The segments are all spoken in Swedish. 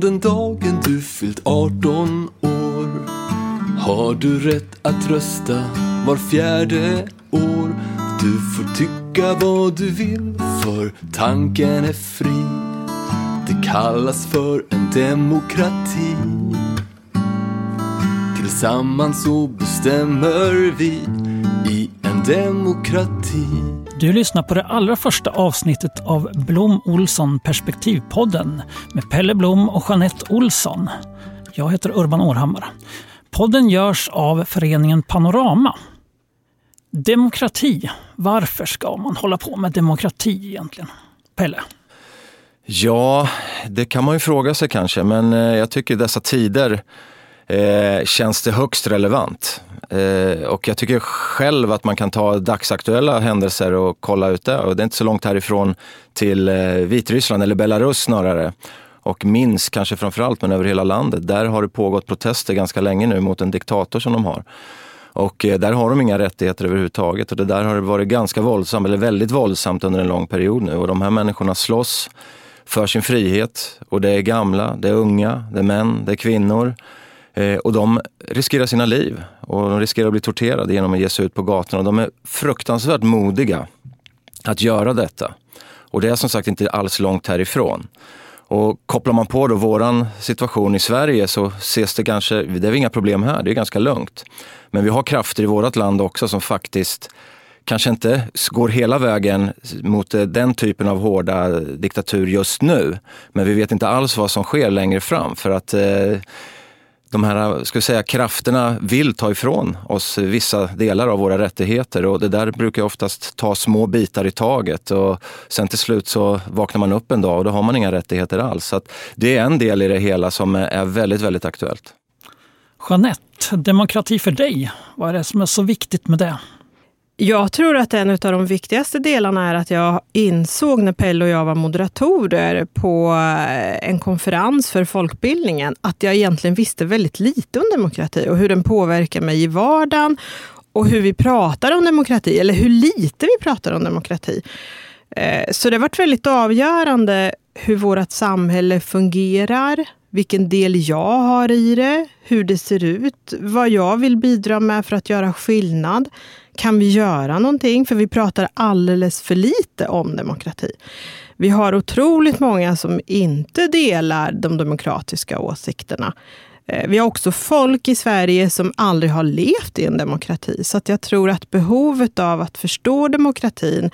från den dagen du fyllt 18 år har du rätt att rösta var fjärde år. Du får tycka vad du vill för tanken är fri. Det kallas för en demokrati. Tillsammans så bestämmer vi i en demokrati. Du lyssnar på det allra första avsnittet av Blom Olsson Perspektivpodden med Pelle Blom och Jeanette Olsson. Jag heter Urban Århammar. Podden görs av föreningen Panorama. Demokrati. Varför ska man hålla på med demokrati egentligen? Pelle? Ja, det kan man ju fråga sig kanske, men eh, jag tycker i dessa tider eh, känns det högst relevant. Eh, och jag tycker själv att man kan ta dagsaktuella händelser och kolla ut det. Och det är inte så långt härifrån till eh, Vitryssland, eller Belarus snarare. Och Minsk kanske framförallt, men över hela landet. Där har det pågått protester ganska länge nu mot en diktator som de har. Och eh, där har de inga rättigheter överhuvudtaget. Och det där har varit ganska våldsamt, eller väldigt våldsamt under en lång period nu. Och de här människorna slåss för sin frihet. Och det är gamla, det är unga, det är män, det är kvinnor. Eh, och de riskerar sina liv och de riskerar att bli torterade genom att ge sig ut på gatorna. De är fruktansvärt modiga att göra detta. Och det är som sagt inte alls långt härifrån. Och kopplar man på då våran situation i Sverige så ses det kanske, det är inga problem här, det är ganska lugnt. Men vi har krafter i vårt land också som faktiskt kanske inte går hela vägen mot eh, den typen av hårda diktatur just nu. Men vi vet inte alls vad som sker längre fram för att eh, de här ska säga, krafterna vill ta ifrån oss vissa delar av våra rättigheter och det där brukar oftast ta små bitar i taget och sen till slut så vaknar man upp en dag och då har man inga rättigheter alls. Så det är en del i det hela som är väldigt, väldigt aktuellt. Jeanette, demokrati för dig, vad är det som är så viktigt med det? Jag tror att en av de viktigaste delarna är att jag insåg när Pelle och jag var moderatorer på eh, en konferens för folkbildningen, att jag egentligen visste väldigt lite om demokrati och hur den påverkar mig i vardagen och hur vi pratar om demokrati, eller hur lite vi pratar om demokrati. Eh, så det har varit väldigt avgörande hur vårt samhälle fungerar, vilken del jag har i det, hur det ser ut, vad jag vill bidra med för att göra skillnad. Kan vi göra någonting? För vi pratar alldeles för lite om demokrati. Vi har otroligt många som inte delar de demokratiska åsikterna. Eh, vi har också folk i Sverige som aldrig har levt i en demokrati. Så att jag tror att behovet av att förstå demokratin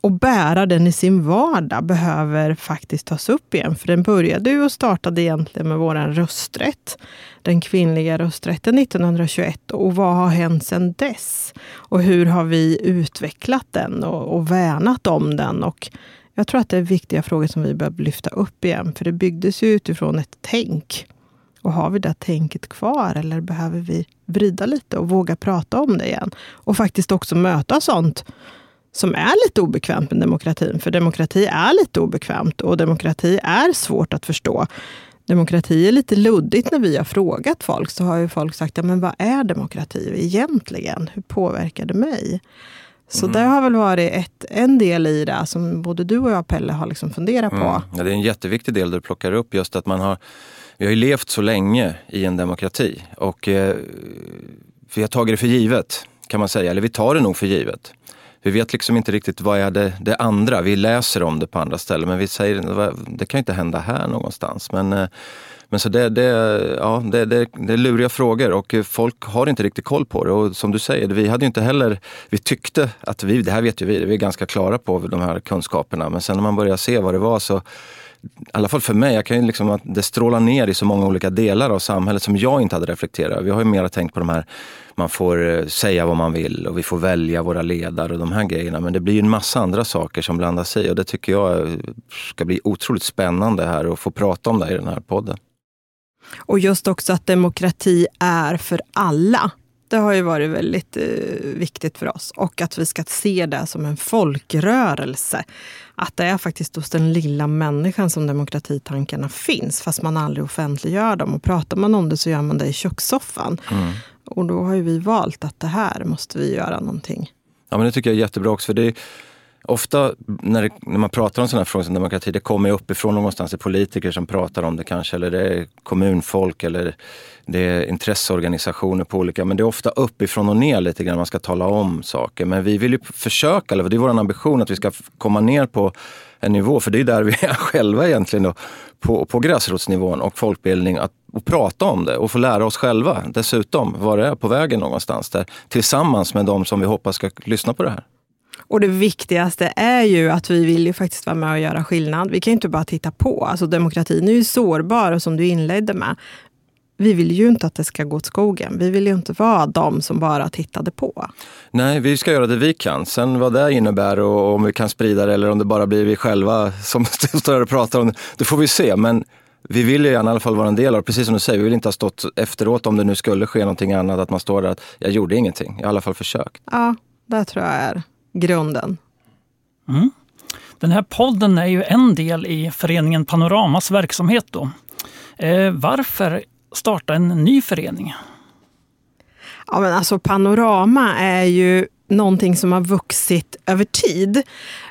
och bära den i sin vardag behöver faktiskt tas upp igen. För den började ju och startade egentligen med vår rösträtt. Den kvinnliga rösträtten 1921. Och vad har hänt sedan dess? Och hur har vi utvecklat den och, och värnat om den? Och jag tror att det är viktiga frågor som vi behöver lyfta upp igen. För det byggdes ju utifrån ett tänk. Och har vi det tänket kvar eller behöver vi vrida lite och våga prata om det igen? Och faktiskt också möta sånt som är lite obekvämt med demokratin. För demokrati är lite obekvämt och demokrati är svårt att förstå. Demokrati är lite luddigt när vi har frågat folk. Så har ju folk sagt, ja, men vad är demokrati egentligen? Hur påverkar det mig? Så mm. det har väl varit ett, en del i det som både du och jag Pelle har liksom funderat på. Mm. Ja, det är en jätteviktig del du plockar upp, just att man har vi har ju levt så länge i en demokrati och eh, vi har tagit det för givet kan man säga, eller vi tar det nog för givet vi vet liksom inte riktigt vad är det, det andra. Vi läser om det på andra ställen men vi säger det kan ju inte hända här någonstans. Men, eh, men så det, det, ja, det, det, det är luriga frågor och folk har inte riktigt koll på det. Och som du säger, vi hade inte heller, vi tyckte att vi, det här vet ju vi, vi är ganska klara på de här kunskaperna. Men sen när man börjar se vad det var så i alla fall för mig, jag kan ju liksom att det strålar ner i så många olika delar av samhället som jag inte hade reflekterat över. Vi har ju mer tänkt på de här, man får eh, säga vad man vill och vi får välja våra ledare och de här grejerna. Men det blir ju en massa andra saker som blandas i och det tycker jag eh, ska bli otroligt spännande här att få prata om det i den här podden. Och just också att demokrati är för alla. Det har ju varit väldigt eh, viktigt för oss. Och att vi ska se det som en folkrörelse. Att det är faktiskt hos den lilla människan som demokratitankarna finns, fast man aldrig offentliggör dem. Och pratar man om det så gör man det i kökssoffan. Mm. Och då har ju vi valt att det här måste vi göra någonting. Ja, men det tycker jag är jättebra också. För det ofta när, det, när man pratar om sådana här frågor som demokrati, det kommer uppifrån någonstans. Det är politiker som pratar om det kanske, eller det är kommunfolk eller det är intresseorganisationer på olika, men det är ofta uppifrån och ner lite grann man ska tala om saker. Men vi vill ju försöka, eller det är vår ambition att vi ska komma ner på en nivå, för det är där vi är själva egentligen då, på, på gräsrotsnivån och folkbildning, att och prata om det och få lära oss själva dessutom vad det är på vägen någonstans där, tillsammans med de som vi hoppas ska lyssna på det här. Och det viktigaste är ju att vi vill ju faktiskt vara med och göra skillnad. Vi kan ju inte bara titta på. Alltså demokratin är ju sårbar, som du inledde med. Vi vill ju inte att det ska gå åt skogen. Vi vill ju inte vara de som bara tittade på. Nej, vi ska göra det vi kan. Sen vad det innebär och om vi kan sprida det eller om det bara blir vi själva som står här och pratar om det, det får vi se. Men vi vill ju i alla fall vara en del av det. Precis som du säger, vi vill inte ha stått efteråt om det nu skulle ske någonting annat, att man står där att jag gjorde ingenting. Jag har i alla fall försökt. Ja, det tror jag är grunden. Mm. Den här podden är ju en del i föreningen Panoramas verksamhet. Då. Eh, varför starta en ny förening? Ja, men alltså Panorama är ju någonting som har vuxit över tid.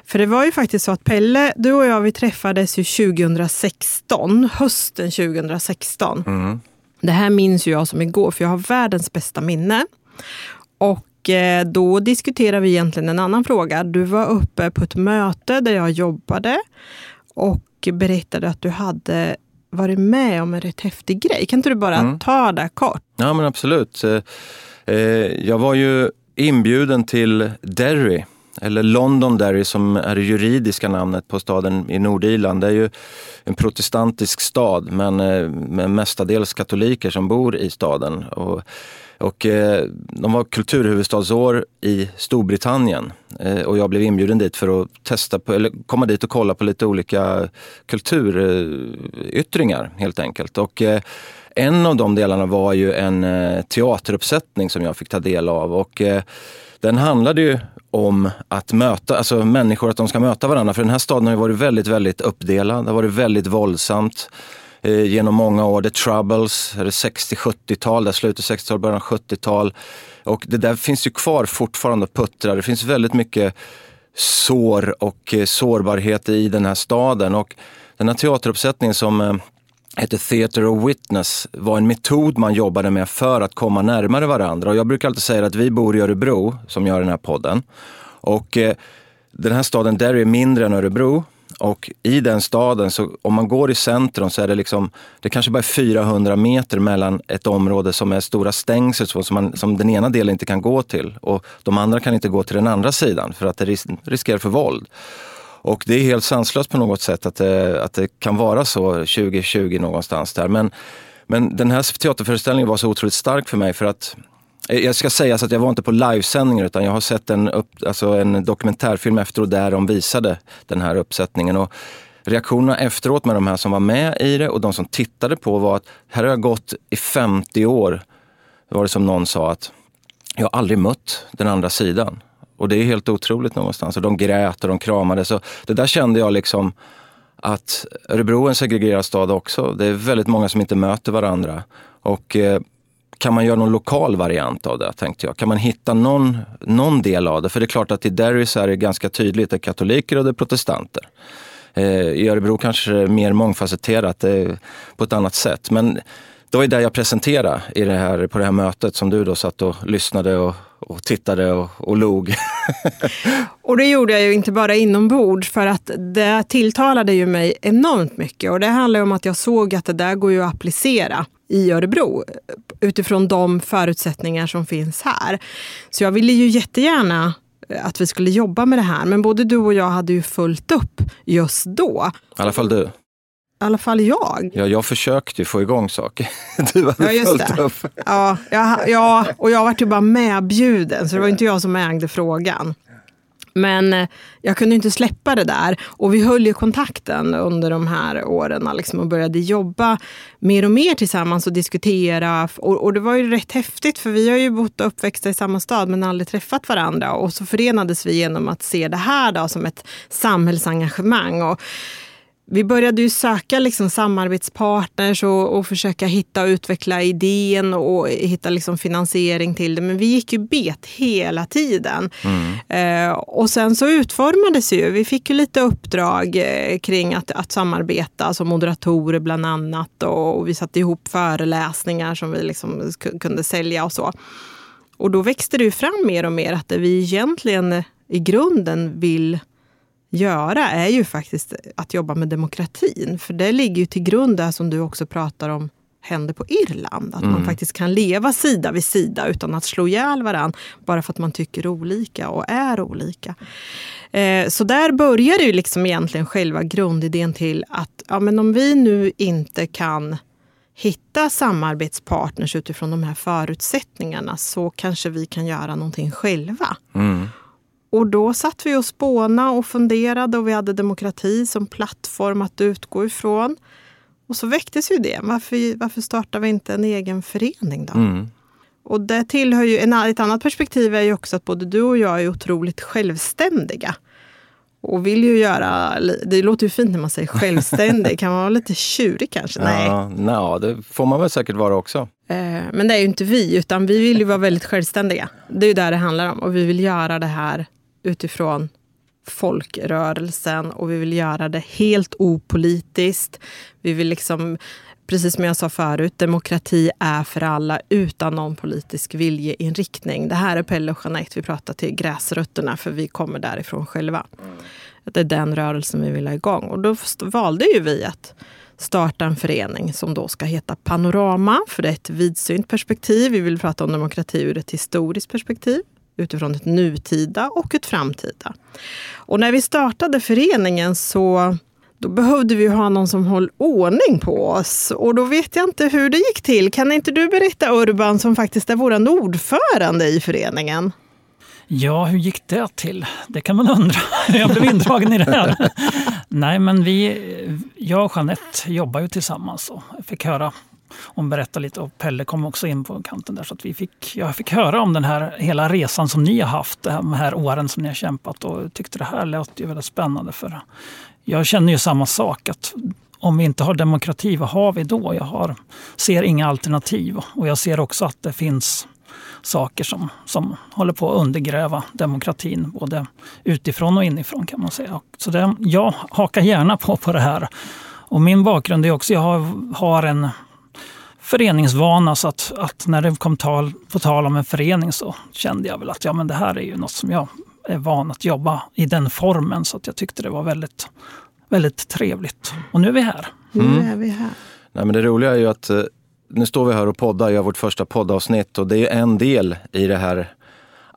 För det var ju faktiskt så att Pelle, du och jag, vi träffades ju 2016, hösten 2016. Mm. Det här minns ju jag som igår, för jag har världens bästa minne. Och eh, då diskuterade vi egentligen en annan fråga. Du var uppe på ett möte där jag jobbade och berättade att du hade varit med om en rätt häftig grej. Kan inte du bara mm. ta det kort? Ja, men absolut. Eh, eh, jag var ju inbjuden till Derry, eller London Derry som är det juridiska namnet på staden i Nordirland. Det är ju en protestantisk stad men med mestadels katoliker som bor i staden. Och, och eh, de var kulturhuvudstadsår i Storbritannien eh, och jag blev inbjuden dit för att testa på, eller komma dit och kolla på lite olika kulturyttringar helt enkelt. Och, eh, en av de delarna var ju en eh, teateruppsättning som jag fick ta del av. Och, eh, den handlade ju om att möta, alltså människor, att de ska möta varandra. För den här staden har ju varit väldigt, väldigt uppdelad. Det har varit väldigt våldsamt Eh, genom många år. The Troubles, 60-70-tal, slutet 60-tal, början 70-tal. Och det där finns ju kvar fortfarande och puttrar. Det finns väldigt mycket sår och eh, sårbarhet i den här staden. Och den här teateruppsättningen som eh, hette Theater of Witness var en metod man jobbade med för att komma närmare varandra. Och jag brukar alltid säga att vi bor i Örebro, som gör den här podden. Och den här staden Derry är mindre än Örebro. Och i den staden, så om man går i centrum så är det liksom, det kanske bara är 400 meter mellan ett område som är stora stängsel som, man, som den ena delen inte kan gå till. Och de andra kan inte gå till den andra sidan för att det ris riskerar för våld. Och det är helt sanslöst på något sätt att det, att det kan vara så 2020 någonstans där. Men, men den här teaterföreställningen var så otroligt stark för mig för att Eh, jag ska säga så att jag var inte på livesändningar utan jag har sett en, upp, alltså en dokumentärfilm efteråt där de visade den här uppsättningen. Och reaktionerna efteråt med de här som var med i det och de som tittade på var att här har jag gått i 50 år. Var det som någon sa att jag har aldrig mött den andra sidan. Och det är helt otroligt någonstans. Och de grät och de kramades. Så det där kände jag liksom att Örebro är en segregerad stad också. Det är väldigt många som inte möter varandra. Och eh, kan man göra någon lokal variant av det, tänkte jag. Kan man hitta någon, någon del av det? För det är klart att i Derry så är det ganska tydligt, det är katoliker och det är protestanter. Eh, I Örebro kanske det är mer mångfacetterat, eh, på ett annat sätt. Men det var ju det jag presenterade i det här, på det här mötet som du då satt och lyssnade och, och tittade och, och log. och det gjorde jag ju inte bara inombords för att det tilltalade ju mig enormt mycket. Och det handlar om att jag såg att det där går ju att applicera i Örebro utifrån de förutsättningar som finns här. Så jag ville ju jättegärna att vi skulle jobba med det här. Men både du och jag hade ju fullt upp just då. I alla fall du. I alla fall jag. Ja, jag försökte få igång saker. Du hade ja, följt upp. Ja, ja, ja, och jag var ju bara medbjuden, så det var inte jag som ägde frågan. Men eh, jag kunde inte släppa det där. Och vi höll ju kontakten under de här åren liksom, och började jobba mer och mer tillsammans och diskutera. Och, och, det var ju rätt häftigt, för vi har ju bott och uppväxta i samma stad men aldrig träffat varandra. Och så förenades vi genom att se det här då, som ett samhällsengagemang. Och vi började ju söka liksom samarbetspartners och, och, försöka hitta och utveckla idén och hitta liksom finansiering till det. Men vi gick ju bet hela tiden. Mm. Eh, och sen så utformades ju, vi fick ju lite uppdrag eh, kring att, att samarbeta, alltså moderatorer bland annat. Och, och vi satte ihop föreläsningar som vi liksom kunde sälja och så. Och då växte det ju fram mer och mer att det vi egentligen i grunden vill göra är ju faktiskt att jobba med demokratin. För det ligger ju till grund där som du också pratar om händer på Irland. Att mm. man faktiskt kan leva sida vid sida utan att slå ihjäl varandra bara för att man tycker olika och är olika. Eh, så där börjar ju liksom egentligen själva grundidén till att ja, men om vi nu inte kan hitta samarbetspartners utifrån de här förutsättningarna så kanske vi kan göra någonting själva. Mm. Och då satt vi och spåna och funderade och vi hade demokrati som plattform att utgå ifrån. Och så väcktes ju det. Varför, varför startar vi inte en egen förening då? Mm. Och det tillhör ju, en, ett annat perspektiv är ju också att både du och jag är otroligt självständiga. Och vill ju göra, det låter ju fint när man säger självständig, kan man vara lite tjurig kanske? Nej. Ja, no, det får man väl säkert vara också. Eh, men det är ju inte vi, utan vi vill ju vara väldigt självständiga. Det är ju där det handlar om. Och vi vill göra det här utifrån folkrörelsen och vi vill göra det helt opolitiskt. Vi vill liksom, precis som jag sa förut, demokrati är för alla utan någon politisk viljeinriktning. Det här är Pelle och Jeanette, vi pratar till gräsrötterna för vi kommer därifrån själva. Det är den rörelsen vi vill ha igång. Och då valde ju vi att starta en förening som då ska heta Panorama, för det är ett vidsynt perspektiv. Vi vill prata om demokrati ur ett historiskt perspektiv utifrån ett nutida och ett framtida. Och när vi startade föreningen så då behövde vi ha någon som höll ordning på oss. Och då vet jag inte hur det gick till. Kan inte du berätta Urban, som faktiskt är vår ordförande i föreningen? Ja, hur gick det till? Det kan man undra. Jag blev indragen i det här. Nej, men vi, jag och Jeanette jobbar ju tillsammans och fick höra hon berättade lite och Pelle kom också in på kanten där. Så att vi fick, jag fick höra om den här hela resan som ni har haft, de här åren som ni har kämpat och tyckte det här lät ju väldigt spännande. För jag känner ju samma sak, att om vi inte har demokrati, vad har vi då? Jag har, ser inga alternativ och jag ser också att det finns saker som, som håller på att undergräva demokratin, både utifrån och inifrån kan man säga. Så det, jag hakar gärna på på det här. Och min bakgrund är också, jag har, har en föreningsvana så att, att, när det kom tal, på tal om en förening så kände jag väl att ja, men det här är ju något som jag är van att jobba i den formen. Så att jag tyckte det var väldigt, väldigt trevligt. Och nu är vi här. Mm. Nu är vi här. Nej, men det roliga är ju att eh, nu står vi här och poddar, gör vårt första poddavsnitt och det är en del i det här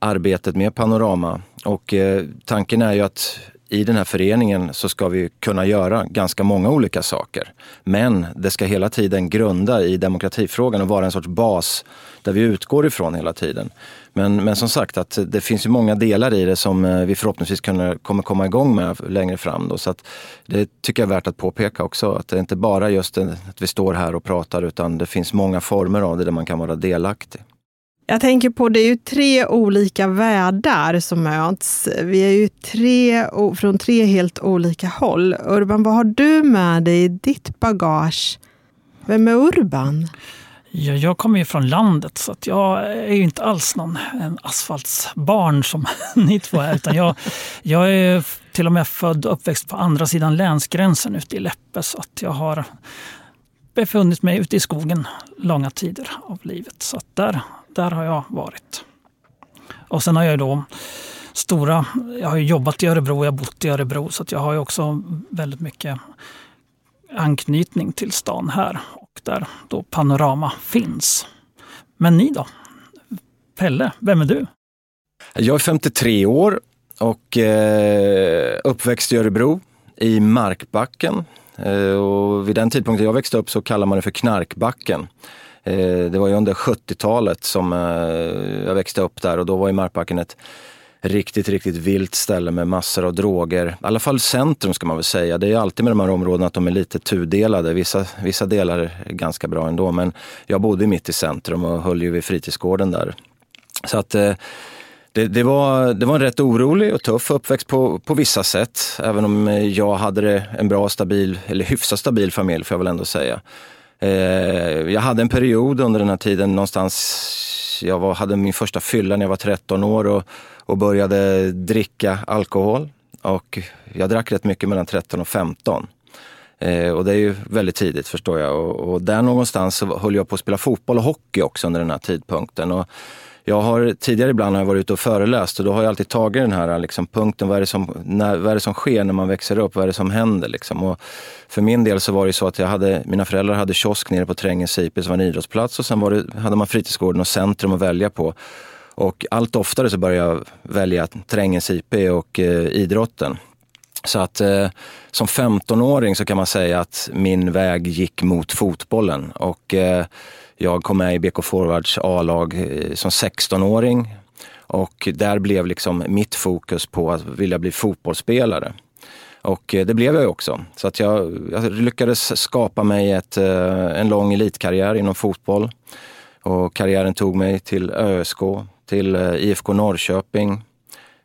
arbetet med Panorama. Och eh, tanken är ju att i den här föreningen så ska vi kunna göra ganska många olika saker. Men det ska hela tiden grunda i demokratifrågan och vara en sorts bas där vi utgår ifrån hela tiden. Men, men som sagt, att det finns ju många delar i det som eh, vi förhoppningsvis kommer komma igång med längre fram. Då. Så att det tycker jag är värt att påpeka också. Att det är inte bara just att vi står här och pratar utan det finns många former av det där man kan vara delaktig. Jag tänker på, det är ju tre olika världar som möts. Vi är ju tre, från tre helt olika håll. Urban, vad har du med dig i ditt bagage? Vem är Urban? Ja, jag kommer ju från landet så att jag är ju inte alls någon en asfaltsbarn som ni två är. Utan jag, jag är till och med född och uppväxt på andra sidan länsgränsen ute i Läppe. Så att jag har befunnit mig ute i skogen långa tider av livet. Så att där där har jag varit. Och sen har jag då stora, jag har jobbat i Örebro, jag har bott i Örebro så jag har ju också väldigt mycket anknytning till stan här och där då Panorama finns. Men ni då? Pelle, vem är du? Jag är 53 år och eh, uppväxt i Örebro i Markbacken. Eh, och vid den tidpunkten jag växte upp så kallade man det för Knarkbacken. Eh, det var ju under 70-talet som eh, jag växte upp där och då var ju Markbacken ett riktigt, riktigt vilt ställe med massor av droger. I alla fall centrum ska man väl säga. Det är alltid med de här områdena att de är lite tudelade. Vissa, vissa delar är ganska bra ändå, men jag bodde mitt i centrum och höll ju vid fritidsgården där. Så att eh, det, det, var, det var en rätt orolig och tuff uppväxt på, på vissa sätt. Även om eh, jag hade en bra, stabil, eller hyfsat stabil familj får jag väl ändå säga. Eh, jag hade en period under den här tiden någonstans, jag var, hade min första fylla när jag var 13 år och, och började dricka alkohol. Och jag drack rätt mycket mellan 13 och 15. Eh, och det är ju väldigt tidigt förstår jag. Och, och där någonstans så höll jag på att spela fotboll och hockey också under den här tidpunkten. Och jag har tidigare ibland har jag varit ute och föreläst och då har jag alltid tagit den här liksom, punkten, vad är, det som, när, vad är det som sker när man växer upp, vad är det som händer? Liksom. Och för min del så var det så att jag hade, mina föräldrar hade kiosk nere på Trängens IP som var en idrottsplats och sen var det, hade man fritidsgården och centrum att välja på. Och allt oftare så började jag välja Trängens IP och eh, idrotten. Så att eh, som 15-åring så kan man säga att min väg gick mot fotbollen. Och eh, jag kom med i BK Forwards A-lag eh, som 16-åring. Och där blev liksom mitt fokus på att vilja bli fotbollsspelare. Och eh, det blev jag också. Så att jag, jag lyckades skapa mig ett, eh, en lång elitkarriär inom fotboll. Och karriären tog mig till ÖSK, till IFK Norrköping,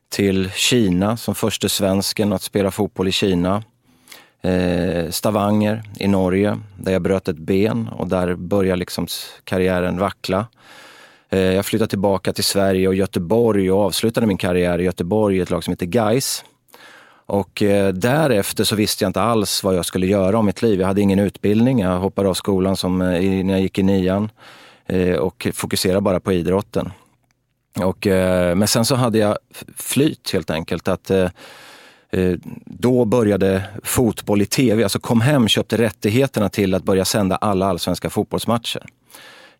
till Kina som första svensken att spela fotboll i Kina. Eh, Stavanger i Norge där jag bröt ett ben och där började liksom karriären vackla. Eh, jag flyttade tillbaka till Sverige och Göteborg och avslutade min karriär i Göteborg i ett lag som heter Geis. Och eh, därefter så visste jag inte alls vad jag skulle göra om mitt liv. Jag hade ingen utbildning. Jag hoppade av skolan som, när jag gick i nian och fokuserade bara på idrotten. Och, men sen så hade jag flyt helt enkelt. att Eh, då började fotboll i tv, alltså kom hem köpte rättigheterna till att börja sända alla allsvenska fotbollsmatcher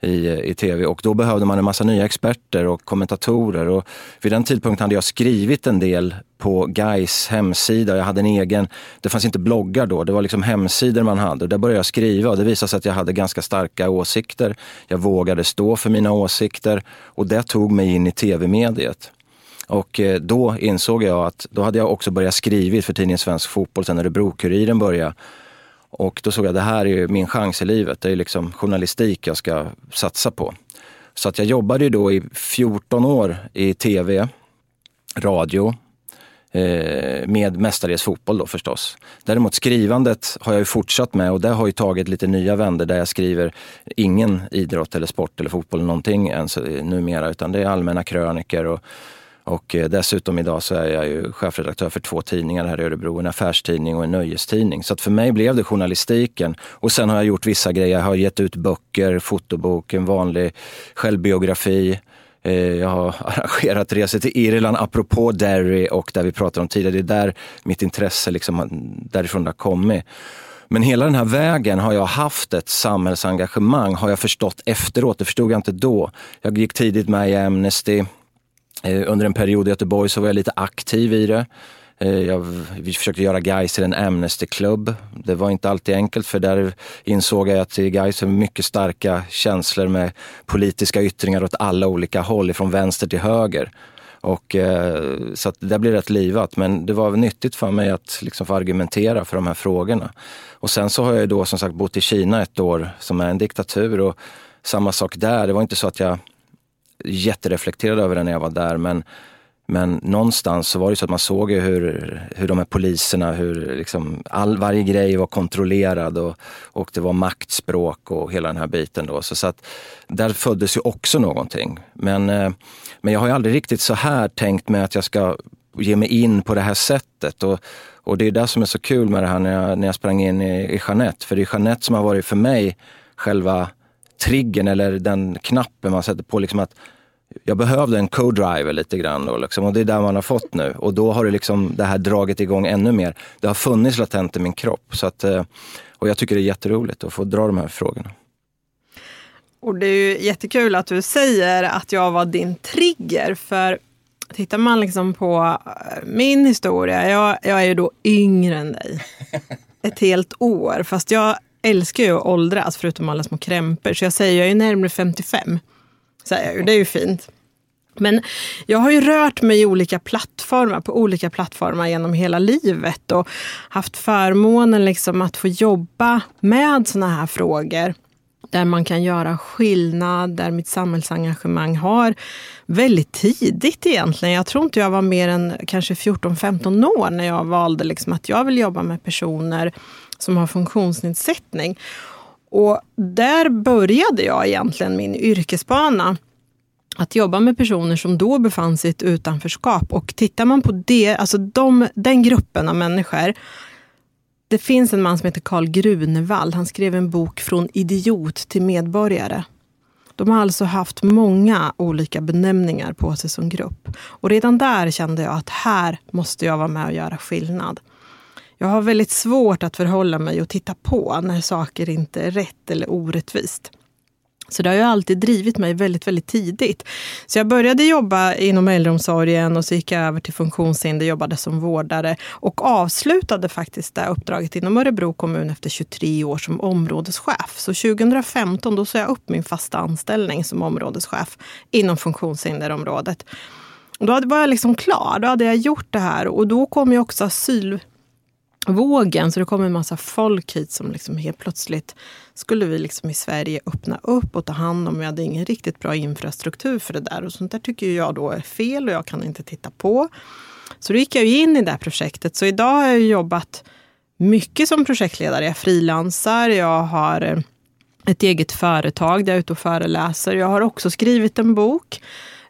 i, eh, i tv och då behövde man en massa nya experter och kommentatorer. Och vid den tidpunkten hade jag skrivit en del på GAIS hemsida. Jag hade en egen, det fanns inte bloggar då, det var liksom hemsidor man hade. Och där började jag skriva och det visade sig att jag hade ganska starka åsikter. Jag vågade stå för mina åsikter och det tog mig in i tv-mediet. Och eh, då insåg jag att då hade jag också börjat skrivit för tidningen Svensk Fotboll sen Örebro-Kuriren började. Och då såg jag att det här är min chans i livet. Det är liksom journalistik jag ska satsa på. Så att jag jobbade då i 14 år i tv, radio, eh, med mestadels fotboll då förstås. Däremot skrivandet har jag ju fortsatt med och det har ju tagit lite nya vändor där jag skriver ingen idrott eller sport eller fotboll eller någonting ens eh, numera utan det är allmänna kröniker och och eh, dessutom idag så är jag ju chefredaktör för två tidningar här i Örebro, en affärstidning och en nöjestidning. Så att för mig blev det journalistiken. Och sen har jag gjort vissa grejer. Jag har gett ut böcker, fotobok, en vanlig självbiografi. Eh, jag har arrangerat resor till Irland apropå Derry och där vi pratade om tidigare. Det är där mitt intresse liksom, därifrån det har kommit. Men hela den här vägen har jag haft ett samhällsengagemang, har jag förstått efteråt. Det förstod jag inte då. Jag gick tidigt med i Amnesty. Eh, under en period i Göteborg så var jag lite aktiv i det. Eh, jag, vi försökte göra Gais till en Amnesty-klubb. Det var inte alltid enkelt för där insåg jag att i Gais är mycket starka känslor med politiska yttringar åt alla olika håll, från vänster till höger. Och, eh, så så det blev rätt livat, men det var nyttigt för mig att liksom få argumentera för de här frågorna. Och sen så har jag då som sagt bott i Kina ett år som är en diktatur och samma sak där. Det var inte så att jag jättereflekterad över det när jag var där. Men, men någonstans så var det så att man såg hur, hur de här poliserna, hur liksom all, varje grej var kontrollerad och, och det var maktspråk och hela den här biten. Då. Så, så att där föddes ju också någonting. Men, eh, men jag har ju aldrig riktigt så här tänkt mig att jag ska ge mig in på det här sättet. Och, och det är det som är så kul med det här när jag, när jag sprang in i, i Jeanette. För det är Jeanette som har varit för mig själva triggern eller den knappen man sätter på. Liksom att jag behövde en co-driver lite grann då, liksom, och det är där man har fått nu. Och då har det, liksom, det här dragit igång ännu mer. Det har funnits latent i min kropp. Så att, eh, och jag tycker det är jätteroligt att få dra de här frågorna. Och det är ju jättekul att du säger att jag var din trigger. För tittar man liksom på eh, min historia, jag, jag är ju då yngre än dig. Ett helt år. Fast jag älskar ju att åldras, förutom alla små krämpor. Så jag säger, jag är närmare 55. Säger jag, det är ju fint. Men jag har ju rört mig i olika plattformar, på olika plattformar genom hela livet och haft förmånen liksom att få jobba med såna här frågor där man kan göra skillnad, där mitt samhällsengagemang har väldigt tidigt egentligen. Jag tror inte jag var mer än kanske 14-15 år när jag valde liksom att jag vill jobba med personer som har funktionsnedsättning. Och där började jag egentligen min yrkesbana att jobba med personer som då befann sig i ett utanförskap. Och tittar man på det, alltså de, den gruppen av människor. Det finns en man som heter Karl Grunewald. Han skrev en bok Från idiot till medborgare. De har alltså haft många olika benämningar på sig som grupp. Och redan där kände jag att här måste jag vara med och göra skillnad. Jag har väldigt svårt att förhålla mig och titta på när saker inte är rätt eller orättvist. Så det har ju alltid drivit mig väldigt, väldigt tidigt. Så jag började jobba inom äldreomsorgen och så gick jag över till funktionshinder, jobbade som vårdare och avslutade faktiskt det uppdraget inom Örebro kommun efter 23 år som områdeschef. Så 2015 då sa jag upp min fasta anställning som områdeschef inom funktionshinderområdet. Och då var jag liksom klar, då hade jag gjort det här och då kom ju också asyl vågen. Så det kom en massa folk hit som liksom helt plötsligt skulle vi liksom i Sverige öppna upp och ta hand om. Vi hade ingen riktigt bra infrastruktur för det där. Och sånt där tycker jag då är fel och jag kan inte titta på. Så då gick jag in i det här projektet. Så idag har jag jobbat mycket som projektledare. Jag frilansar, jag har eh, ett eget företag där jag är ute och föreläser. Jag har också skrivit en bok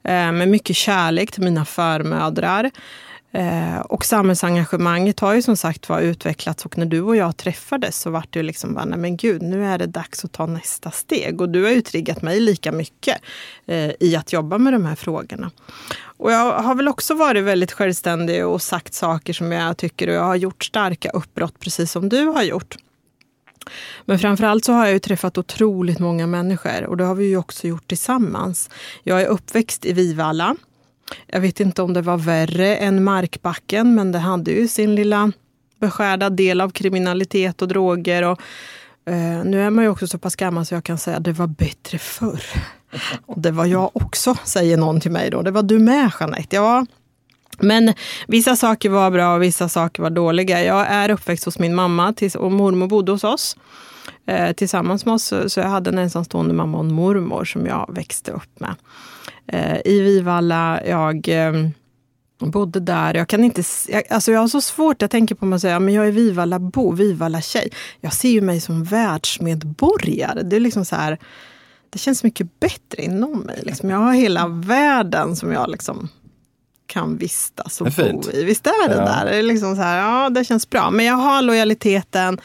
eh, med mycket kärlek till mina förmödrar. Eh, och samhällsengagemanget har ju som sagt var utvecklats och när du och jag träffades så vart det ju liksom bara, nej men gud, nu är det dags att ta nästa steg. Och du har ju triggat mig lika mycket eh, i att jobba med de här frågorna. Och jag har väl också varit väldigt självständig och sagt saker som jag tycker och jag har gjort starka uppbrott precis som du har gjort. Men framförallt så har jag ju träffat otroligt många människor och det har vi ju också gjort tillsammans. Jag är uppväxt i Vivalla jag vet inte om det var värre än Markbacken, men det hade ju sin lilla beskärda del av kriminalitet och droger. Och, eh, nu är man ju också så pass gammal så jag kan säga att det var bättre förr. Och det var jag också, säger någon till mig då. Det var du med Jeanette. Ja, men vissa saker var bra och vissa saker var dåliga. Jag är uppväxt hos min mamma och mormor bodde hos oss eh, tillsammans med oss. Så jag hade en ensamstående mamma och en mormor som jag växte upp med eh, i Vivalla. Jag eh, bodde där. Jag, kan inte, jag, alltså jag har så svårt, jag tänker på mig att säga men jag är Vivalla-bo, Vivalla-tjej. Jag ser ju mig som världsmedborgare. Det är liksom så här, det känns mycket bättre inom mig. Liksom. Jag har hela världen som jag liksom kan vistas och bo i. Visst är det ja. där? Det, är liksom så här, ja, det känns bra. Men jag har lojaliteten.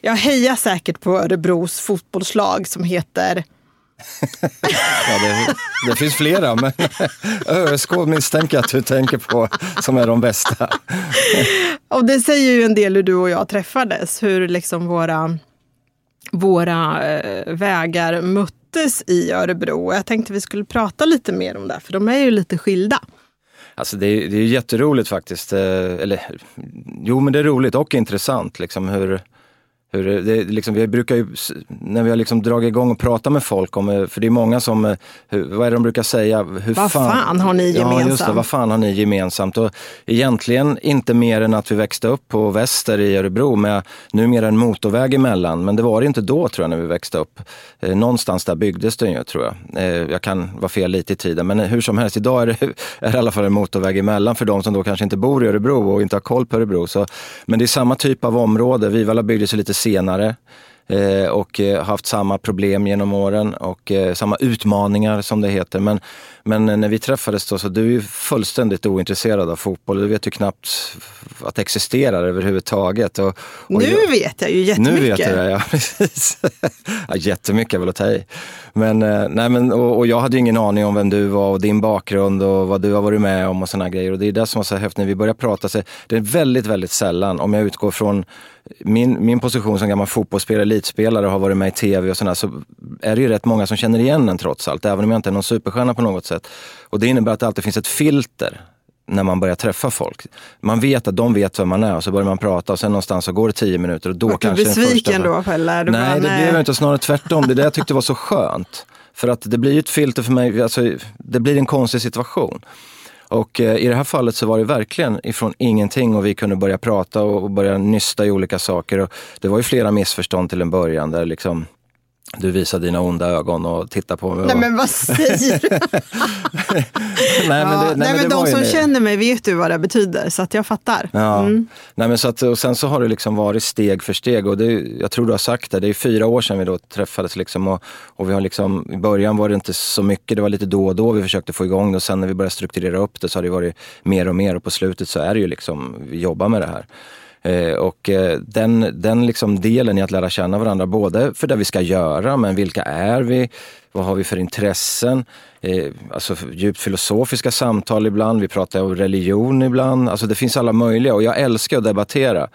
Jag hejar säkert på Örebros fotbollslag som heter ja, det, det, finns flera, men ÖSK misstänker att du tänker på som är de bästa. och det säger ju en del hur du och jag träffades, hur liksom våra, våra eh, vägar möttes i Örebro. Jag tänkte vi skulle prata lite mer om det, för de är ju lite skilda. Alltså det är, det är jätteroligt faktiskt. Eh, eller, jo, men det är roligt och intressant liksom hur, hur det, liksom, vi brukar ju, när vi har liksom dragit igång och pratat med folk om, eh, för det är många som, eh, hur, vad är det de brukar säga? Hur vad fan, fan har ni gemensamt? Ja, just det, vad fan har ni gemensamt? Och egentligen inte mer än att vi växte upp på Väster i Örebro med numera en motorväg emellan. Men det var det inte då tror jag när vi växte upp. Eh, någonstans där byggdes den ju tror jag. Eh, jag kan vara fel lite i tiden, men hur som helst, idag är det, är det i alla fall en motorväg emellan för de som då kanske inte bor i Örebro och inte har koll på Örebro. Så, men det är samma typ av område. Vivalla byggdes lite senare eh, och eh, haft samma problem genom åren och eh, samma utmaningar som det heter. Men, men när vi träffades då, så du är fullständigt ointresserad av fotboll. Du vet ju knappt att det existerar överhuvudtaget. Och, och nu jag, vet jag ju jättemycket. Nu vet jag det, ja. Precis. ja, jättemycket väl att ta i. Men, nej, men, och, och, jag hade ju ingen aning om vem du var och din bakgrund och vad du har varit med om och sådana grejer. Och det är det som var så häftigt när vi börjar prata. Så det är väldigt, väldigt sällan, om jag utgår från min, min position som gammal fotbollsspelare, elitspelare och har varit med i tv och sådär, så är det ju rätt många som känner igen en trots allt, även om jag inte är någon superstjärna på något sätt. Och det innebär att det alltid finns ett filter när man börjar träffa folk. Man vet att de vet vem man är och så börjar man prata och sen någonstans så går det tio minuter och då var kanske du besviken då Pelle? nej, bara, det blev jag inte. Snarare tvärtom. Det är det jag tyckte var så skönt. För att det blir ett filter för mig, alltså, det blir en konstig situation. Och eh, i det här fallet så var det verkligen ifrån ingenting och vi kunde börja prata och börja nysta i olika saker. Och det var ju flera missförstånd till en början där liksom du visar dina onda ögon och tittar på mig. Nej men vad säger du? nej, men, det, nej, men, det de som det. känner mig vet ju vad det betyder, så att jag fattar. Ja. Mm. Nej, men så att, och sen så har det liksom varit steg för steg och det, jag tror du har sagt det, det är fyra år sedan vi då träffades liksom och, och vi har liksom, i början var det inte så mycket, det var lite då och då vi försökte få igång det och sen när vi började strukturera upp det så har det varit mer och mer och på slutet så är det ju liksom, vi jobbar med det här. Eh, och eh, den, den liksom delen i att lära känna varandra, både för det vi ska göra, men vilka är vi? Vad har vi för intressen? Eh, alltså djupt filosofiska samtal ibland, vi pratar om religion ibland. Alltså det finns alla möjliga och jag älskar att debattera.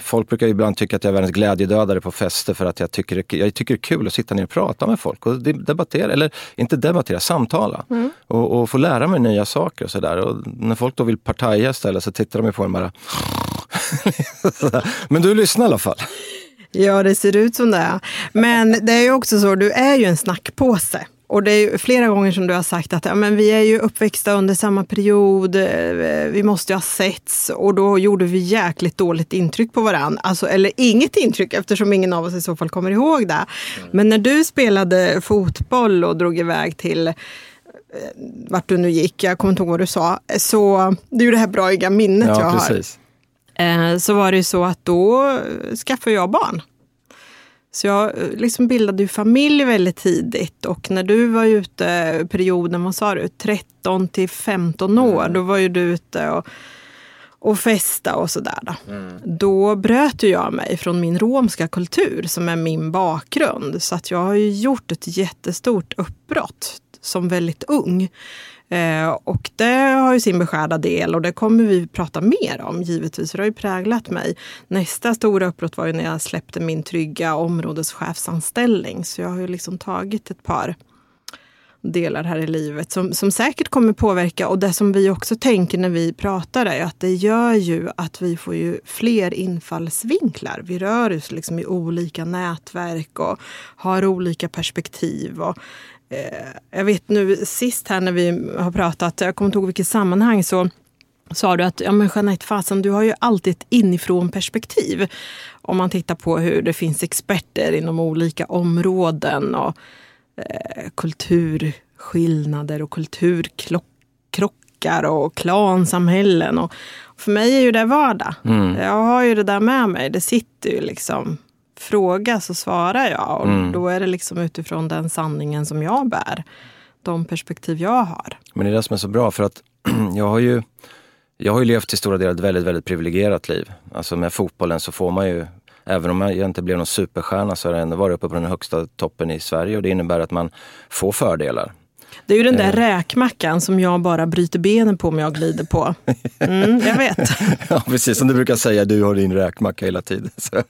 Folk brukar ibland tycka att jag är världens glädjedödare på fester för att jag tycker, jag tycker det är kul att sitta ner och prata med folk och debattera, eller inte debattera, samtala. Mm. Och, och, få lära mig nya saker och sådär. Och när folk då vill partaja istället så tittar de på en bara Men du lyssnar i alla fall. Ja, det ser ut som det. Men det är ju också så, du är ju en snackpåse. Och det är flera gånger som du har sagt att ja, men vi är ju uppväxta under samma period, eh, vi måste ju ha setts och då gjorde vi jäkligt dåligt intryck på varandra. Alltså, eller inget intryck eftersom ingen av oss i så fall kommer ihåg det. Men när du spelade fotboll och drog iväg till vart du nu gick, jag kommer inte ihåg vad du sa, så det är ju det här braiga minnet ja, jag precis. har. Så var det ju så att då skaffade jag barn. Så jag liksom bildade ju familj väldigt tidigt och när du var ute perioden, vad sa du, 13 till 15 år, mm. då var ju du ute och, och festa och sådär. Då. Mm. då bröt ju jag mig från min romska kultur som är min bakgrund. Så att jag har ju gjort ett jättestort uppbrott som väldigt ung. Eh, och det har ju sin beskärda del och det kommer vi prata mer om givetvis, för det har ju präglat mig. Nästa stora uppbrott var ju när jag släppte min trygga områdeschefsanställning. Så jag har ju liksom tagit ett par delar här i livet som, som säkert kommer påverka. Och det som vi också tänker när vi pratar är att det gör ju att vi får ju fler infallsvinklar. Vi rör oss liksom i olika nätverk och har olika perspektiv. Och jag vet nu sist här när vi har pratat, jag kommer inte ihåg vilket sammanhang, så sa du att ja, men Jeanette fasen, du har ju alltid ett inifrån perspektiv. Om man tittar på hur det finns experter inom olika områden och eh, kulturskillnader och kulturkrockar och klansamhällen. Och för mig är ju det vardag. Mm. Jag har ju det där med mig. Det sitter ju liksom fråga så svarar jag. Och mm. Då är det liksom utifrån den sanningen som jag bär. De perspektiv jag har. Men det är det som är så bra för att jag har ju jag har ju levt till stora delar ett väldigt, väldigt privilegierat liv. Alltså med fotbollen så får man ju, även om jag inte blev någon superstjärna så har jag ändå varit uppe på den högsta toppen i Sverige och det innebär att man får fördelar. Det är ju den där räkmackan som jag bara bryter benen på om jag glider på. Mm, jag vet. ja, precis som du brukar säga, du har din räkmacka hela tiden. Så.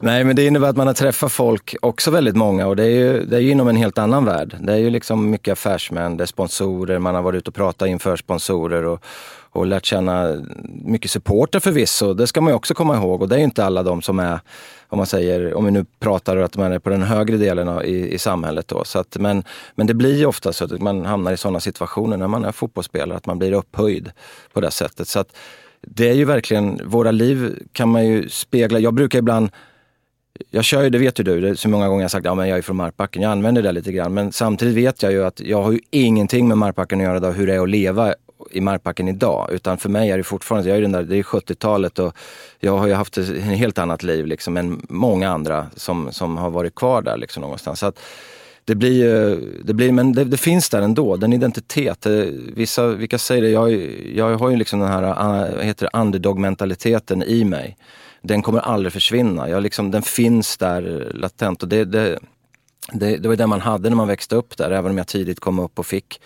Nej, men det innebär att man har träffat folk, också väldigt många, och det är ju, det är ju inom en helt annan värld. Det är ju liksom mycket affärsmän, det är sponsorer, man har varit ute och pratat inför sponsorer och, och lärt känna mycket supporter förvisso. Det ska man ju också komma ihåg och det är ju inte alla de som är, om man säger, om vi nu pratar att man är på den högre delen i, i samhället då. Så att, men, men det blir ju ofta så att man hamnar i sådana situationer när man är fotbollsspelare, att man blir upphöjd på det sättet. Så att det är ju verkligen, våra liv kan man ju spegla. Jag brukar ibland jag kör ju, det vet ju du, det är så många gånger jag sagt att ja, jag är från Markbacken. Jag använder det lite grann. Men samtidigt vet jag ju att jag har ju ingenting med Markbacken att göra då, hur det är att leva i markparken idag. Utan för mig är det fortfarande, jag är den där, det är 70-talet och jag har ju haft ett helt annat liv liksom än många andra som, som har varit kvar där liksom någonstans. Så att, det blir ju, det blir, men det, det, finns där ändå, den identitet. Eh, vissa, vilka säger det, jag, jag har ju liksom den här, eh, heter underdog-mentaliteten i mig. Den kommer aldrig försvinna. Jag liksom, den finns där latent och det, det, det, det var det man hade när man växte upp där, även om jag tidigt kom upp och fick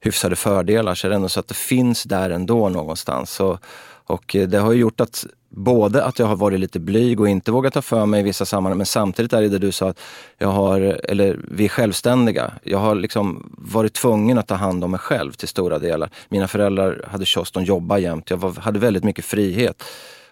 hyfsade fördelar så är det ändå så att det finns där ändå någonstans. Och, och det har ju gjort att både att jag har varit lite blyg och inte vågat ta för mig i vissa sammanhang, men samtidigt är det det du sa att jag har, eller vi är självständiga. Jag har liksom varit tvungen att ta hand om mig själv till stora delar. Mina föräldrar hade kiosk, de jobbade jämt. Jag var, hade väldigt mycket frihet.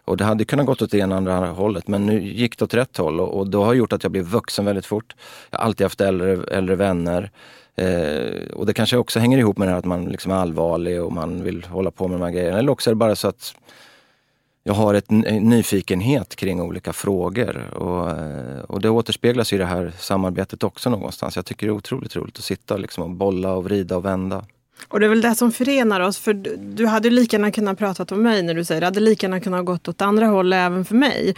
Och det hade kunnat gått åt det ena andra hållet, men nu gick det åt rätt håll och, och det har gjort att jag blev vuxen väldigt fort. Jag har alltid haft äldre, äldre vänner. Eh, och det kanske också hänger ihop med det här att man liksom är allvarlig och man vill hålla på med de här grejerna. Eller också är det bara så att jag har ett, en nyfikenhet kring olika frågor. Och, eh, och det återspeglas i det här samarbetet också någonstans. Jag tycker det är otroligt roligt att sitta liksom och bolla och vrida och vända. Och det är väl det som förenar oss. För du hade lika gärna kunnat prata om mig när du säger det. hade lika gärna kunnat gått åt andra hållet även för mig.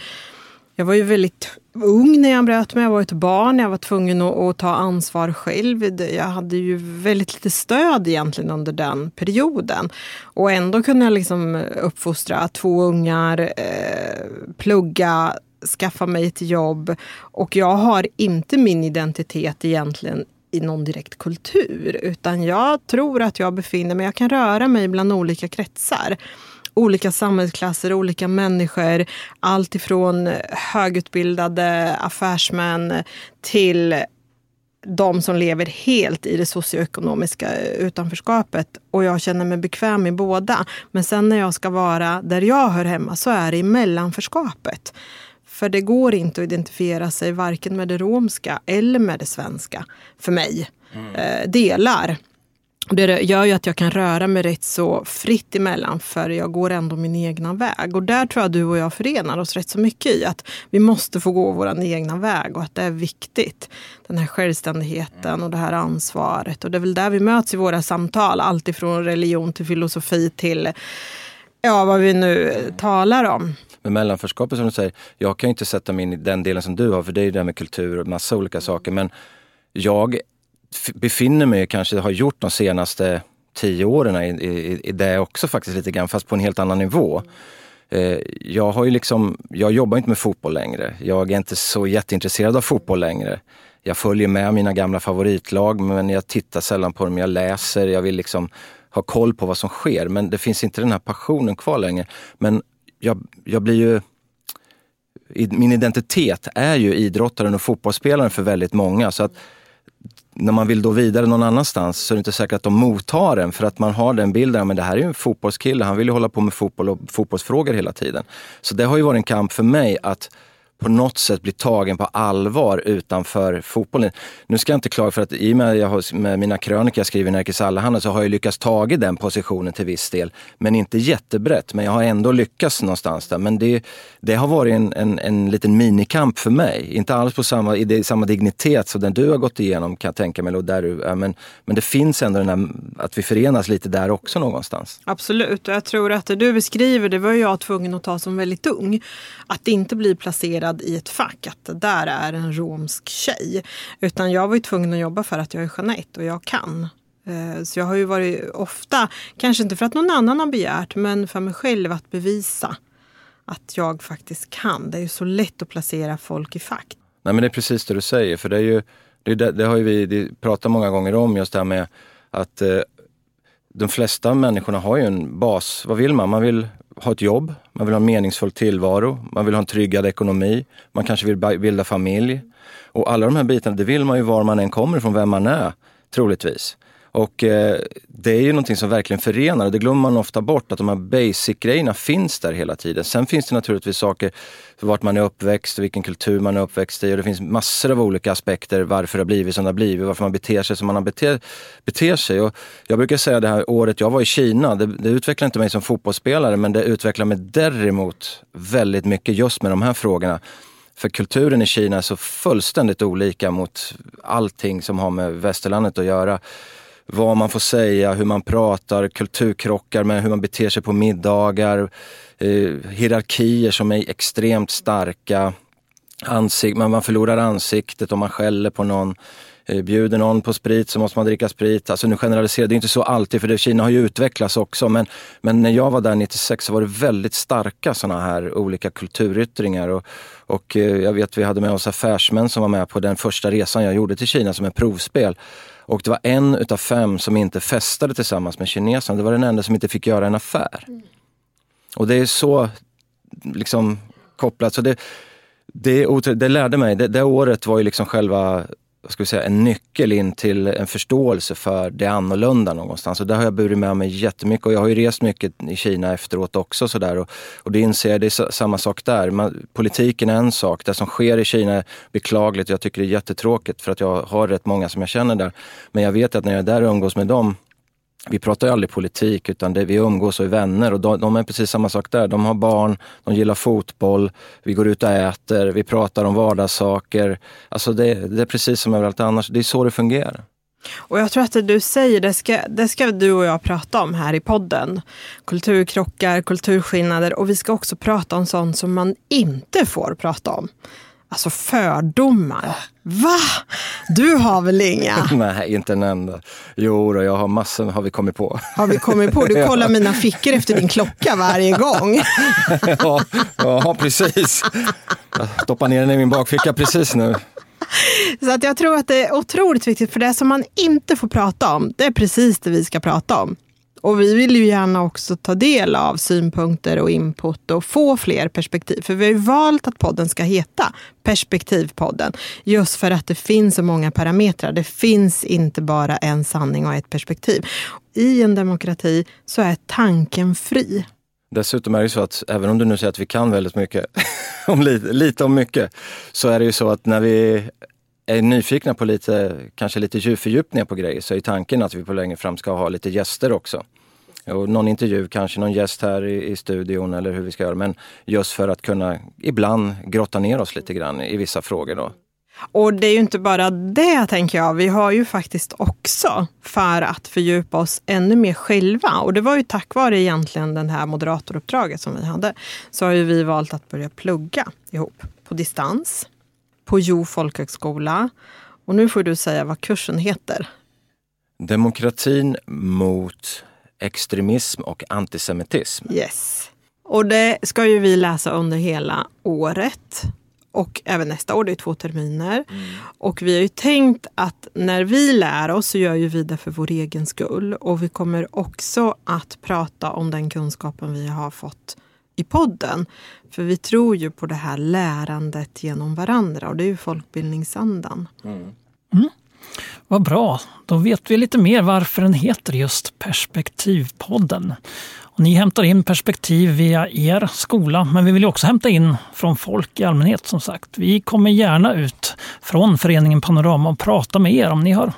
Jag var ju väldigt ung när jag bröt mig. Jag var ett barn. Jag var tvungen att, att, ta ansvar själv. Jag hade ju väldigt lite stöd egentligen under den perioden. Och ändå kunde jag liksom uppfostra två ungar, eh, plugga, skaffa mig ett jobb. Och jag har inte min identitet egentligen i någon direkt kultur. Utan jag tror att jag befinner mig, jag kan röra mig bland olika kretsar olika samhällsklasser, olika människor. Allt ifrån högutbildade affärsmän till de som lever helt i det socioekonomiska utanförskapet. Och jag känner mig bekväm i båda. Men sen när jag ska vara där jag hör hemma så är det i mellanförskapet. För det går inte att identifiera sig varken med det romska eller med det svenska för mig. Mm. Eh, delar. Det gör ju att jag kan röra mig rätt så fritt emellan för jag går ändå min egna väg. Och där tror jag du och jag förenar oss rätt så mycket i att vi måste få gå vår egna väg och att det är viktigt. Den här självständigheten och det här ansvaret. Och det är väl där vi möts i våra samtal. Alltifrån religion till filosofi till ja, vad vi nu talar om. Med mellanförskapet som du säger, jag kan ju inte sätta mig in i den delen som du har för det är ju det med kultur och massa olika saker. Men jag befinner mig, kanske har gjort de senaste tio åren i, i, i det också faktiskt lite grann, fast på en helt annan nivå. Eh, jag har ju liksom, jag jobbar inte med fotboll längre. Jag är inte så jätteintresserad av fotboll längre. Jag följer med mina gamla favoritlag men jag tittar sällan på dem. Jag läser, jag vill liksom ha koll på vad som sker. Men det finns inte den här passionen kvar längre. Men jag, jag blir ju min identitet är ju idrottaren och fotbollsspelaren för väldigt många. Så att när man vill då vidare någon annanstans så är det inte säkert att de mottar en för att man har den bilden, men det här är ju en fotbollskille, han vill ju hålla på med fotboll och fotbollsfrågor hela tiden. Så det har ju varit en kamp för mig att på något sätt bli tagen på allvar utanför fotbollen. Nu ska jag inte klaga för att i och med, jag har, med mina krönikor jag skriver i Nerikes Allehanda så har jag lyckats ta den positionen till viss del. Men inte jättebrett, men jag har ändå lyckats någonstans där. Men det, det har varit en, en, en liten minikamp för mig. Inte alls på samma, i samma dignitet som den du har gått igenom kan jag tänka mig. Där du, men, men det finns ändå den här, att vi förenas lite där också någonstans. Absolut, och jag tror att det du beskriver, det var jag tvungen att ta som väldigt ung. Att inte bli placerad placerad i ett fack, att det där är en romsk tjej. Utan jag var ju tvungen att jobba för att jag är Jeanette och jag kan. Eh, så jag har ju varit ofta, kanske inte för att någon annan har begärt, men för mig själv att bevisa att jag faktiskt kan. Det är ju så lätt att placera folk i fack. Nej men det är precis det du säger, för det är ju, det, det har ju vi pratat många gånger om, just det här med att eh, de flesta människorna har ju en bas. Vad vill man? Man vill ha ett jobb, man vill ha en meningsfull tillvaro, man vill ha en tryggad ekonomi, man kanske vill bilda familj. Och alla de här bitarna, det vill man ju var man än kommer ifrån, vem man är, troligtvis. Och eh, det är ju någonting som verkligen förenar och det glömmer man ofta bort att de här basic-grejerna finns där hela tiden. Sen finns det naturligtvis saker för vart man är uppväxt vilken kultur man är uppväxt i och det finns massor av olika aspekter varför det har blivit som det har blivit, varför man beter sig som man har beter, beter sig. Och jag brukar säga det här året jag var i Kina, det, det utvecklar inte mig som fotbollsspelare men det utvecklar mig däremot väldigt mycket just med de här frågorna. För kulturen i Kina är så fullständigt olika mot allting som har med västerlandet att göra vad man får säga, hur man pratar, kulturkrockar med hur man beter sig på middagar, eh, hierarkier som är extremt starka. Ansik man, man förlorar ansiktet om man skäller på någon. Eh, bjuder någon på sprit så måste man dricka sprit. Alltså nu generaliserar det är inte så alltid för det, Kina har ju utvecklats också. Men, men när jag var där 96 så var det väldigt starka sådana här olika kulturyttringar. Och, och eh, jag vet vi hade med oss affärsmän som var med på den första resan jag gjorde till Kina som ett provspel. Och det var en utav fem som inte festade tillsammans med kineserna. Det var den enda som inte fick göra en affär. Mm. Och det är så liksom kopplat. Så det, det, det lärde mig, det, det året var ju liksom själva ska vi säga, en nyckel in till en förståelse för det annorlunda någonstans. Och där har jag burit med mig jättemycket och jag har ju rest mycket i Kina efteråt också. Så där. Och, och det inser jag, det är samma sak där. Man, politiken är en sak, det som sker i Kina är beklagligt. Jag tycker det är jättetråkigt för att jag har rätt många som jag känner där. Men jag vet att när jag är där och umgås med dem vi pratar ju aldrig politik utan det, vi umgås och är vänner och de, de, är precis samma sak där. De har barn, de gillar fotboll, vi går ut och äter, vi pratar om vardagssaker. Alltså det, det är precis som överallt annars. Det är så det fungerar. Och jag tror att det du säger, det ska, det ska du och jag prata om här i podden. Kulturkrockar, kulturskillnader och vi ska också prata om sånt som man inte får prata om. Alltså fördomar. Va? Du har väl inga? Nej, inte en enda. Jo, då, jag har massor har vi kommit på. Har vi kommit på? Du kollar mina fickor efter din klocka varje gång. ja, ja, precis. Jag stoppar ner den i min bakficka precis nu. Så att jag tror att det är otroligt viktigt, för det som man inte får prata om, det är precis det vi ska prata om. Och vi vill ju gärna också ta del av synpunkter och input och få fler perspektiv. För vi har ju valt att podden ska heta Perspektivpodden. Just för att det finns så många parametrar. Det finns inte bara en sanning och ett perspektiv. I en demokrati så är tanken fri. Dessutom är det så att även om du nu säger att vi kan väldigt mycket, om lite, lite om mycket, så är det ju så att när vi är nyfikna på lite, kanske lite fördjupningar på grejer så är tanken att vi på längre fram ska ha lite gäster också. Och någon intervju, kanske någon gäst här i, i studion eller hur vi ska göra. Men just för att kunna ibland grotta ner oss lite grann i vissa frågor. Då. Och det är ju inte bara det, tänker jag. Vi har ju faktiskt också, för att fördjupa oss ännu mer själva, och det var ju tack vare egentligen det här moderatoruppdraget som vi hade, så har ju vi valt att börja plugga ihop på distans, på Jo folkhögskola. Och nu får du säga vad kursen heter. Demokratin mot extremism och antisemitism. Yes. Och det ska ju vi läsa under hela året och även nästa år, det är två terminer. Mm. Och vi har ju tänkt att när vi lär oss så gör ju vi det för vår egen skull. Och vi kommer också att prata om den kunskapen vi har fått i podden. För vi tror ju på det här lärandet genom varandra och det är ju folkbildningsandan. Mm. Mm. Vad bra, då vet vi lite mer varför den heter just Perspektivpodden. Ni hämtar in perspektiv via er skola, men vi vill också hämta in från folk i allmänhet som sagt. Vi kommer gärna ut från föreningen Panorama och prata med er om ni har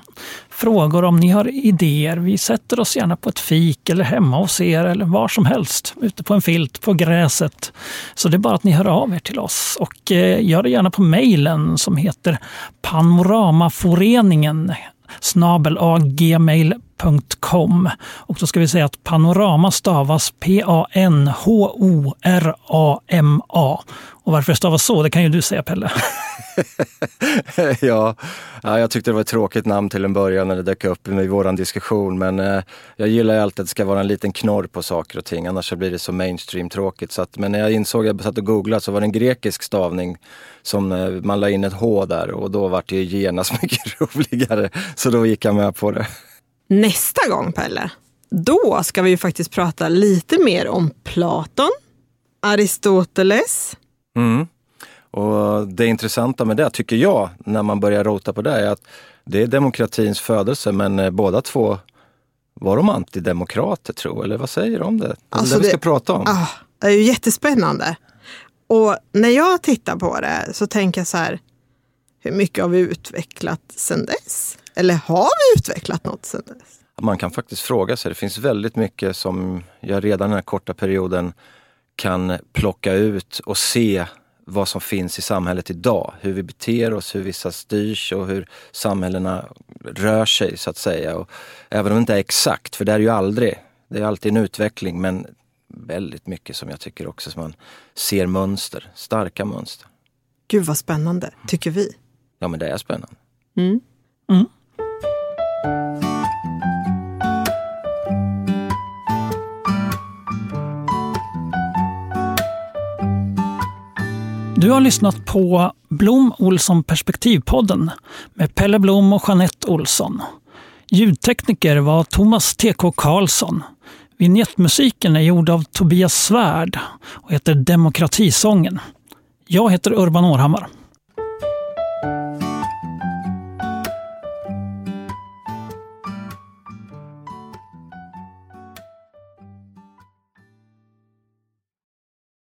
frågor, om ni har idéer. Vi sätter oss gärna på ett fik eller hemma hos er eller var som helst. Ute på en filt, på gräset. Så det är bara att ni hör av er till oss. Och eh, gör det gärna på mejlen som heter Panoramaforeningen snabelagmail.com. Och då ska vi säga att panorama stavas P-A-N-H-O-R-A-M-A. Och varför det stavas så, det kan ju du säga Pelle. ja, jag tyckte det var ett tråkigt namn till en början när det dök upp i vår diskussion. Men eh, jag gillar ju alltid att det ska vara en liten knorr på saker och ting. Annars så blir det så mainstream tråkigt. Så att, men när jag insåg, jag satt och googlade, så var det en grekisk stavning som eh, man la in ett H där och då var det ju genast mycket roligare. Så då gick jag med på det. Nästa gång Pelle, då ska vi ju faktiskt prata lite mer om Platon, Aristoteles, Mm. Och det intressanta med det, tycker jag, när man börjar rota på det, är att det är demokratins födelse, men eh, båda två var de antidemokrater tro, eller vad säger du om det? Det är alltså det vi ska prata om. Ah, det är ju jättespännande. Och när jag tittar på det så tänker jag så här, hur mycket har vi utvecklat sedan dess? Eller har vi utvecklat något sedan dess? Man kan faktiskt fråga sig. Det finns väldigt mycket som jag redan den här korta perioden kan plocka ut och se vad som finns i samhället idag. Hur vi beter oss, hur vissa styrs och hur samhällena rör sig så att säga. Och även om det inte är exakt, för det är ju aldrig. Det är alltid en utveckling men väldigt mycket som jag tycker också som man ser mönster, starka mönster. Gud vad spännande, tycker vi. Ja men det är spännande. Mm. Mm. Du har lyssnat på Blom Olsson Perspektivpodden med Pelle Blom och Jeanette Olsson. Ljudtekniker var Thomas TK Karlsson. Vignettmusiken är gjord av Tobias Svärd och heter Demokratisången. Jag heter Urban Århammar.